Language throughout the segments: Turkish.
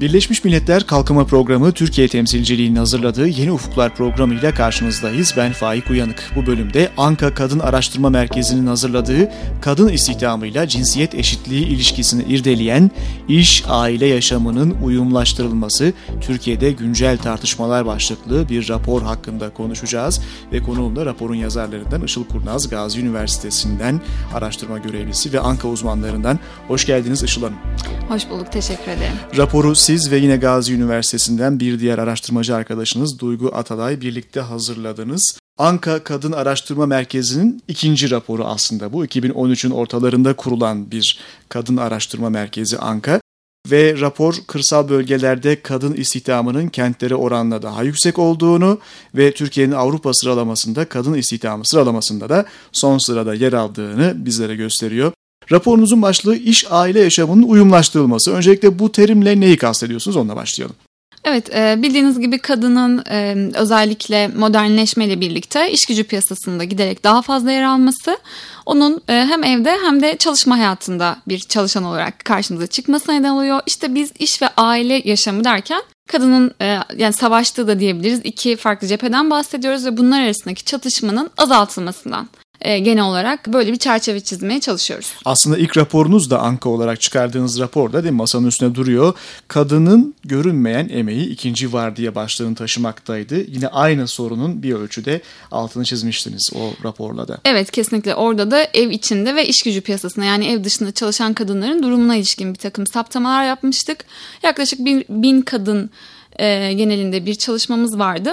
Birleşmiş Milletler Kalkınma Programı Türkiye temsilciliğinin hazırladığı Yeni Ufuklar programıyla karşınızdayız. Ben Faik Uyanık. Bu bölümde Anka Kadın Araştırma Merkezi'nin hazırladığı kadın istihdamıyla cinsiyet eşitliği ilişkisini irdeleyen iş aile yaşamının uyumlaştırılması Türkiye'de güncel tartışmalar başlıklı bir rapor hakkında konuşacağız. Ve konuğum da raporun yazarlarından Işıl Kurnaz Gazi Üniversitesi'nden araştırma görevlisi ve Anka uzmanlarından. Hoş geldiniz Işıl Hanım. Hoş bulduk, teşekkür ederim. Raporu siz ve yine Gazi Üniversitesi'nden bir diğer araştırmacı arkadaşınız Duygu Atalay birlikte hazırladınız. Anka Kadın Araştırma Merkezi'nin ikinci raporu aslında bu. 2013'ün ortalarında kurulan bir kadın araştırma merkezi Anka. Ve rapor kırsal bölgelerde kadın istihdamının kentlere oranla daha yüksek olduğunu ve Türkiye'nin Avrupa sıralamasında kadın istihdamı sıralamasında da son sırada yer aldığını bizlere gösteriyor. Raporunuzun başlığı iş aile yaşamının uyumlaştırılması. Öncelikle bu terimle neyi kastediyorsunuz onunla başlayalım. Evet e, bildiğiniz gibi kadının e, özellikle modernleşmeyle birlikte iş gücü piyasasında giderek daha fazla yer alması onun e, hem evde hem de çalışma hayatında bir çalışan olarak karşımıza çıkmasına neden oluyor. İşte biz iş ve aile yaşamı derken kadının yani savaştığı da diyebiliriz iki farklı cepheden bahsediyoruz ve bunlar arasındaki çatışmanın azaltılmasından e, genel olarak böyle bir çerçeve çizmeye çalışıyoruz. Aslında ilk raporunuz da Anka olarak çıkardığınız raporda değil mi? Masanın üstüne duruyor. Kadının görünmeyen emeği ikinci var diye başlığını taşımaktaydı. Yine aynı sorunun bir ölçüde altını çizmiştiniz o raporla da. Evet kesinlikle orada da ev içinde ve iş gücü piyasasında yani ev dışında çalışan kadınların durumuna ilişkin bir takım saptamalar yapmıştık. Yaklaşık bin, bin kadın e, genelinde bir çalışmamız vardı.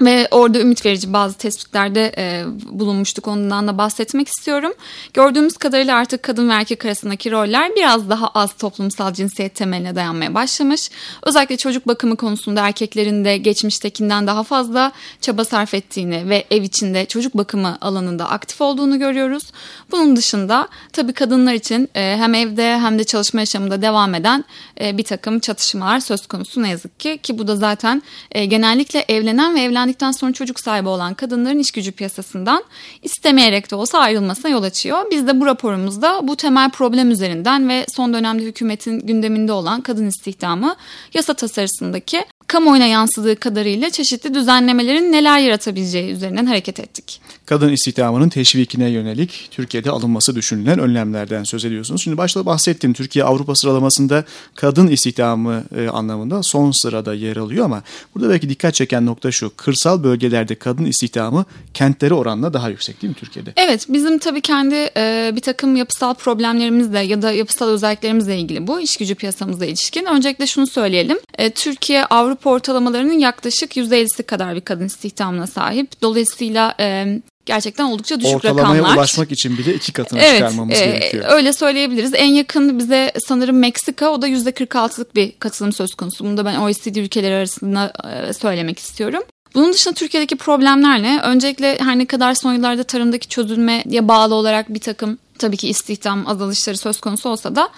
Ve orada ümit verici bazı tespitlerde e, bulunmuştuk. Ondan da bahsetmek istiyorum. Gördüğümüz kadarıyla artık kadın ve erkek arasındaki roller biraz daha az toplumsal cinsiyet temeline dayanmaya başlamış. Özellikle çocuk bakımı konusunda erkeklerin de geçmiştekinden daha fazla çaba sarf ettiğini ve ev içinde çocuk bakımı alanında aktif olduğunu görüyoruz. Bunun dışında tabii kadınlar için e, hem evde hem de çalışma yaşamında devam eden e, bir takım çatışmalar söz konusu ne yazık ki. Ki bu da zaten e, genellikle evlenen ve evlendikten evlendikten sonra çocuk sahibi olan kadınların iş gücü piyasasından istemeyerek de olsa ayrılmasına yol açıyor. Biz de bu raporumuzda bu temel problem üzerinden ve son dönemde hükümetin gündeminde olan kadın istihdamı yasa tasarısındaki kamuoyuna yansıdığı kadarıyla çeşitli düzenlemelerin neler yaratabileceği üzerinden hareket ettik. Kadın istihdamının teşvikine yönelik Türkiye'de alınması düşünülen önlemlerden söz ediyorsunuz. Şimdi başta bahsettim Türkiye Avrupa sıralamasında kadın istihdamı e, anlamında son sırada yer alıyor ama burada belki dikkat çeken nokta şu. Kırsal bölgelerde kadın istihdamı kentlere oranla daha yüksek değil mi Türkiye'de? Evet bizim tabii kendi e, bir takım yapısal problemlerimizle ya da yapısal özelliklerimizle ilgili bu iş gücü piyasamızla ilişkin. Öncelikle şunu söyleyelim. E, Türkiye Avrupa Avrupa ortalamalarının yaklaşık %50'si kadar bir kadın istihdamına sahip. Dolayısıyla e, gerçekten oldukça düşük Ortalamaya rakamlar. Ortalamaya ulaşmak için bile iki katına evet, çıkarmamız e, gerekiyor. Öyle söyleyebiliriz. En yakın bize sanırım Meksika o da %46'lık bir katılım söz konusu. Bunu da ben OECD ülkeleri arasında e, söylemek istiyorum. Bunun dışında Türkiye'deki problemler ne? Öncelikle her ne kadar son yıllarda tarımdaki çözülmeye bağlı olarak bir takım tabii ki istihdam azalışları söz konusu olsa da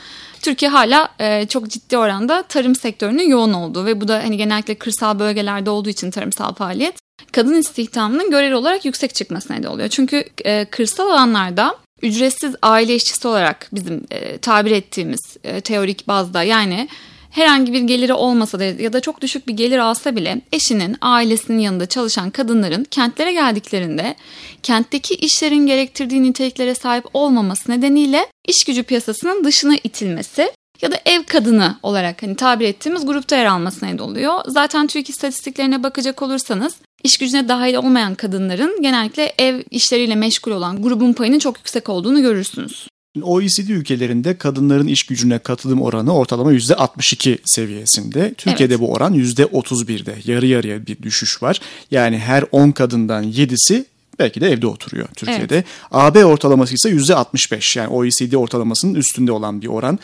Türkiye hala e, çok ciddi oranda tarım sektörünün yoğun olduğu ve bu da hani genellikle kırsal bölgelerde olduğu için tarımsal faaliyet kadın istihdamının göreli olarak yüksek çıkmasına neden oluyor. Çünkü e, kırsal alanlarda ücretsiz aile işçisi olarak bizim e, tabir ettiğimiz e, teorik bazda yani herhangi bir geliri olmasa da ya da çok düşük bir gelir alsa bile eşinin, ailesinin yanında çalışan kadınların kentlere geldiklerinde kentteki işlerin gerektirdiği niteliklere sahip olmaması nedeniyle iş gücü piyasasının dışına itilmesi ya da ev kadını olarak hani tabir ettiğimiz grupta yer almasına neden oluyor. Zaten TÜİK istatistiklerine bakacak olursanız iş gücüne dahil olmayan kadınların genellikle ev işleriyle meşgul olan grubun payının çok yüksek olduğunu görürsünüz. OECD ülkelerinde kadınların iş gücüne katılım oranı ortalama %62 seviyesinde. Türkiye'de evet. bu oran %31'de. Yarı yarıya bir düşüş var. Yani her 10 kadından 7'si belki de evde oturuyor Türkiye'de. Evet. AB ortalaması ise %65 yani OECD ortalamasının üstünde olan bir oran.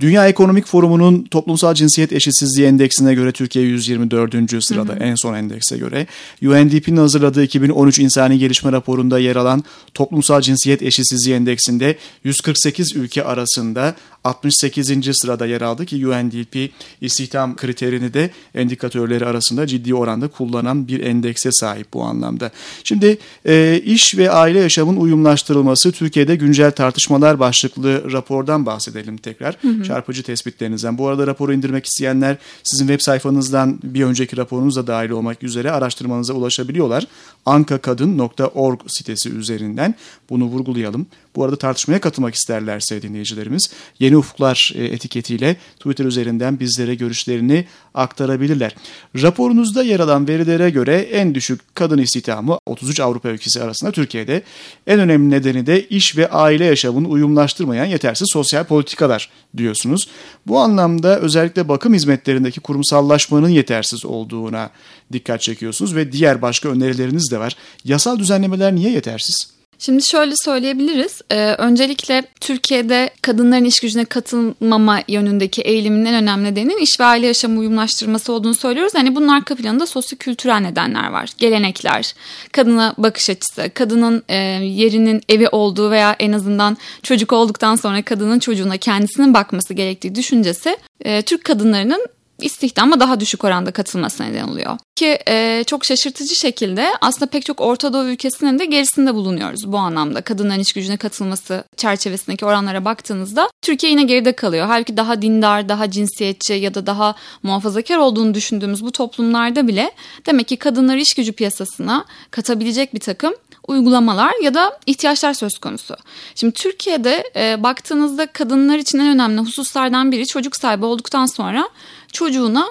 Dünya Ekonomik Forumu'nun toplumsal cinsiyet eşitsizliği endeksine göre Türkiye 124. sırada hı hı. en son endekse göre. UNDP'nin hazırladığı 2013 İnsani Gelişme Raporu'nda yer alan toplumsal cinsiyet eşitsizliği endeksinde 148 ülke arasında 68. sırada yer aldı ki UNDP istihdam kriterini de endikatörleri arasında ciddi oranda kullanan bir endekse sahip bu anlamda. Şimdi e, iş ve aile yaşamın uyumlaştırılması Türkiye'de güncel tartışmalar başlıklı rapordan bahsedelim tekrar. Hı hı. Çarpıcı tespitlerinizden. Bu arada raporu indirmek isteyenler sizin web sayfanızdan bir önceki raporunuz da dahil olmak üzere araştırmanıza ulaşabiliyorlar. ankakadın.org sitesi üzerinden bunu vurgulayalım. Bu arada tartışmaya katılmak isterlerse dinleyicilerimiz Yeni Ufuklar e, etiketiyle Twitter üzerinden bizlere görüşlerini aktarabilirler. Raporunuzda yer alan verilere göre en düşük kadın istihdamı 33 Avrupa ülkesi arasında Türkiye'de. En önemli nedeni de iş ve aile yaşamını uyumlaştırmayan yetersiz sosyal politikalar diyorsunuz. Bu anlamda özellikle bakım hizmetlerindeki kurumsallaşmanın yetersiz olduğuna dikkat çekiyorsunuz ve diğer başka önerileriniz de var. Yasal düzenlemeler niye yetersiz? Şimdi şöyle söyleyebiliriz. Ee, öncelikle Türkiye'de kadınların iş gücüne katılmama yönündeki eğilimin en önemli nedeninin iş ve aile yaşamı uyumlaştırması olduğunu söylüyoruz. Hani bunun arka planında sosyo-kültürel nedenler var. Gelenekler, kadına bakış açısı, kadının e, yerinin evi olduğu veya en azından çocuk olduktan sonra kadının çocuğuna kendisinin bakması gerektiği düşüncesi e, Türk kadınlarının istihdama daha düşük oranda katılmasına neden oluyor. Ki e, çok şaşırtıcı şekilde aslında pek çok Orta Doğu ülkesinin de gerisinde bulunuyoruz bu anlamda. Kadınların iş gücüne katılması çerçevesindeki oranlara baktığınızda Türkiye yine geride kalıyor. Halbuki daha dindar, daha cinsiyetçi ya da daha muhafazakar olduğunu düşündüğümüz bu toplumlarda bile demek ki kadınları iş gücü piyasasına katabilecek bir takım uygulamalar ya da ihtiyaçlar söz konusu. Şimdi Türkiye'de e, baktığınızda kadınlar için en önemli hususlardan biri çocuk sahibi olduktan sonra çocuğuna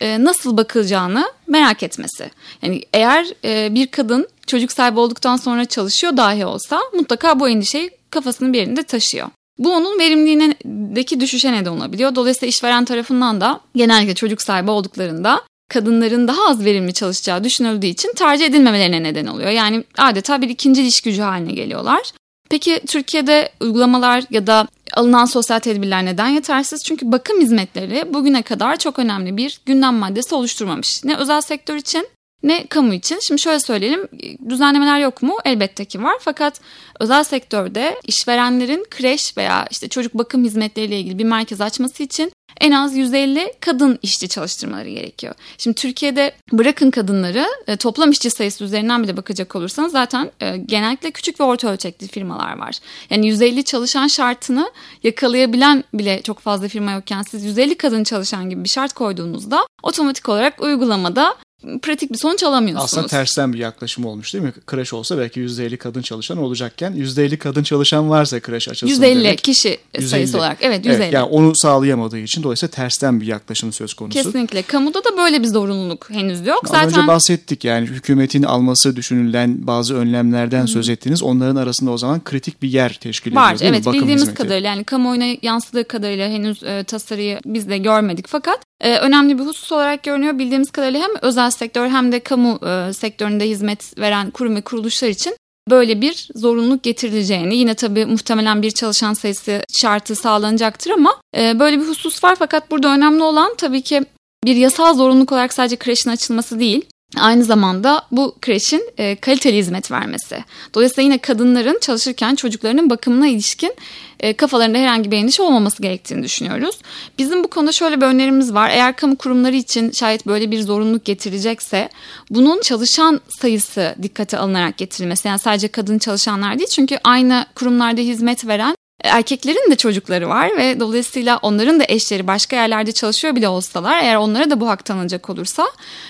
e, nasıl bakılacağını merak etmesi. Yani eğer e, bir kadın çocuk sahibi olduktan sonra çalışıyor dahi olsa mutlaka bu endişeyi kafasının bir yerinde taşıyor. Bu onun verimliliğindeki düşüşe neden olabiliyor. Dolayısıyla işveren tarafından da genellikle çocuk sahibi olduklarında kadınların daha az verimli çalışacağı düşünüldüğü için tercih edilmemelerine neden oluyor. Yani adeta bir ikinci iş gücü haline geliyorlar. Peki Türkiye'de uygulamalar ya da alınan sosyal tedbirler neden yetersiz? Çünkü bakım hizmetleri bugüne kadar çok önemli bir gündem maddesi oluşturmamış. Ne özel sektör için ne kamu için. Şimdi şöyle söyleyelim düzenlemeler yok mu? Elbette ki var fakat özel sektörde işverenlerin kreş veya işte çocuk bakım hizmetleriyle ilgili bir merkez açması için en az 150 kadın işçi çalıştırmaları gerekiyor. Şimdi Türkiye'de bırakın kadınları e, toplam işçi sayısı üzerinden bile bakacak olursanız zaten e, genellikle küçük ve orta ölçekli firmalar var. Yani 150 çalışan şartını yakalayabilen bile çok fazla firma yokken siz 150 kadın çalışan gibi bir şart koyduğunuzda otomatik olarak uygulamada pratik bir sonuç alamıyorsunuz. Aslında tersten bir yaklaşım olmuş değil mi? Kreş olsa belki %50 kadın çalışan olacakken %50 kadın çalışan varsa kreş açılsın 150 demek. kişi 150. sayısı olarak. Evet 150. Evet, yani onu sağlayamadığı için dolayısıyla tersten bir yaklaşım söz konusu. Kesinlikle. Kamuda da böyle bir zorunluluk henüz yok. Az Zaten... önce bahsettik yani hükümetin alması düşünülen bazı önlemlerden Hı. söz ettiniz. Onların arasında o zaman kritik bir yer teşkil ediyor Var evet Bakım bildiğimiz hizmeti. kadarıyla yani kamuoyuna yansıdığı kadarıyla henüz e, tasarıyı biz de görmedik. Fakat e, önemli bir husus olarak görünüyor. Bildiğimiz kadarıyla hem özel sektör hem de kamu e, sektöründe hizmet veren kurum ve kuruluşlar için böyle bir zorunluluk getirileceğini yine tabii muhtemelen bir çalışan sayısı şartı sağlanacaktır ama e, böyle bir husus var fakat burada önemli olan tabii ki bir yasal zorunluluk olarak sadece kreşin açılması değil aynı zamanda bu kreşin e, kaliteli hizmet vermesi. Dolayısıyla yine kadınların çalışırken çocuklarının bakımına ilişkin e, kafalarında herhangi bir endişe olmaması gerektiğini düşünüyoruz. Bizim bu konuda şöyle bir önerimiz var. Eğer kamu kurumları için şayet böyle bir zorunluluk getirecekse bunun çalışan sayısı dikkate alınarak getirilmesi. Yani sadece kadın çalışanlar değil çünkü aynı kurumlarda hizmet veren erkeklerin de çocukları var ve dolayısıyla onların da eşleri başka yerlerde çalışıyor bile olsalar eğer onlara da bu hak tanınacak olursa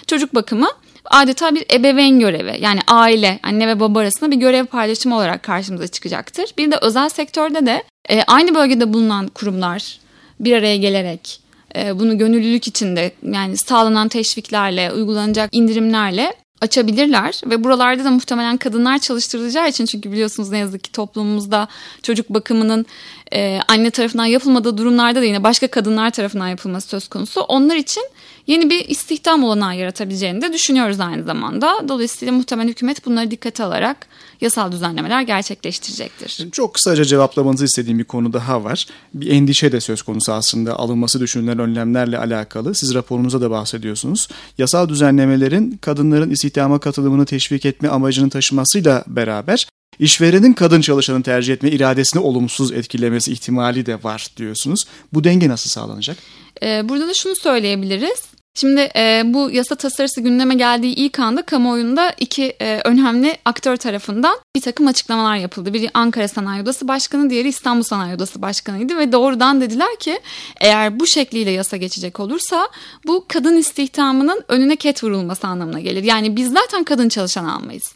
çocuk bakımı adeta bir ebeveyn görevi yani aile anne ve baba arasında bir görev paylaşımı olarak karşımıza çıkacaktır. Bir de özel sektörde de e, aynı bölgede bulunan kurumlar bir araya gelerek e, bunu gönüllülük içinde yani sağlanan teşviklerle uygulanacak indirimlerle açabilirler ve buralarda da muhtemelen kadınlar çalıştırılacağı için çünkü biliyorsunuz ne yazık ki toplumumuzda çocuk bakımının e, anne tarafından yapılmadığı durumlarda da yine başka kadınlar tarafından yapılması söz konusu. Onlar için yeni bir istihdam olanağı yaratabileceğini de düşünüyoruz aynı zamanda. Dolayısıyla muhtemelen hükümet bunları dikkate alarak yasal düzenlemeler gerçekleştirecektir. Çok kısaca cevaplamanızı istediğim bir konu daha var. Bir endişe de söz konusu aslında alınması düşünülen önlemlerle alakalı. Siz raporunuzda da bahsediyorsunuz. Yasal düzenlemelerin kadınların istihdama katılımını teşvik etme amacını taşımasıyla beraber işverenin kadın çalışanın tercih etme iradesini olumsuz etkilemesi ihtimali de var diyorsunuz. Bu denge nasıl sağlanacak? Ee, burada da şunu söyleyebiliriz. Şimdi e, bu yasa tasarısı gündeme geldiği ilk anda kamuoyunda iki e, önemli aktör tarafından bir takım açıklamalar yapıldı. Biri Ankara Sanayi Odası Başkanı, diğeri İstanbul Sanayi Odası Başkanı'ydı ve doğrudan dediler ki eğer bu şekliyle yasa geçecek olursa bu kadın istihdamının önüne ket vurulması anlamına gelir. Yani biz zaten kadın çalışan almayız.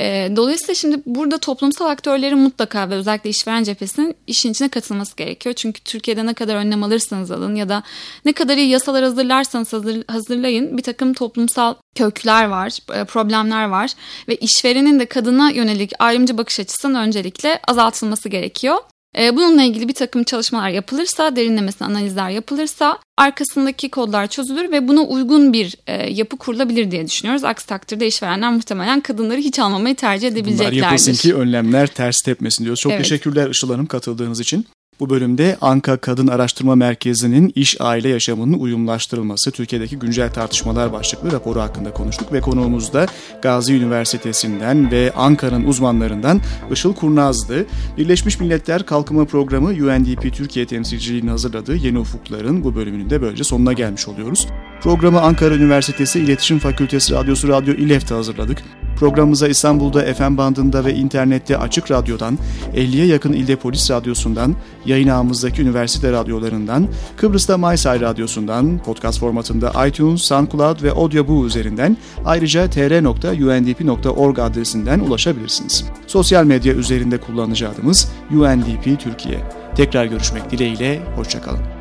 E, dolayısıyla şimdi burada toplumsal aktörlerin mutlaka ve özellikle işveren cephesinin işin içine katılması gerekiyor. Çünkü Türkiye'de ne kadar önlem alırsanız alın ya da ne kadar iyi yasalar hazırlarsanız hazır, hazırlayın bir takım toplumsal kökler var, e, problemler var ve işverenin de kadına yönelik ayrımcı bakış açısının öncelikle azaltılması gerekiyor. Ee, bununla ilgili bir takım çalışmalar yapılırsa, derinlemesine analizler yapılırsa arkasındaki kodlar çözülür ve buna uygun bir e, yapı kurulabilir diye düşünüyoruz. Aksi takdirde işverenler muhtemelen kadınları hiç almamayı tercih edebileceklerdir. Bunlar yapılsın ki önlemler ters tepmesin diyoruz. Çok evet. teşekkürler Işıl Hanım katıldığınız için. Bu bölümde Anka Kadın Araştırma Merkezi'nin iş aile yaşamının uyumlaştırılması, Türkiye'deki güncel tartışmalar başlıklı raporu hakkında konuştuk ve konuğumuz da Gazi Üniversitesi'nden ve Ankara'nın uzmanlarından Işıl Kurnaz'dı. Birleşmiş Milletler Kalkınma Programı UNDP Türkiye temsilciliğini hazırladığı Yeni Ufuklar'ın bu bölümünün de böylece sonuna gelmiş oluyoruz. Programı Ankara Üniversitesi İletişim Fakültesi Radyosu Radyo İLEF'te hazırladık. Programımıza İstanbul'da FM bandında ve internette Açık Radyo'dan, 50'ye yakın ilde polis radyosundan, yayın ağımızdaki üniversite radyolarından, Kıbrıs'ta MySay Radyosu'ndan, podcast formatında iTunes, SoundCloud ve Audioboo üzerinden ayrıca tr.undp.org adresinden ulaşabilirsiniz. Sosyal medya üzerinde kullanıcı adımız UNDP Türkiye. Tekrar görüşmek dileğiyle, hoşçakalın.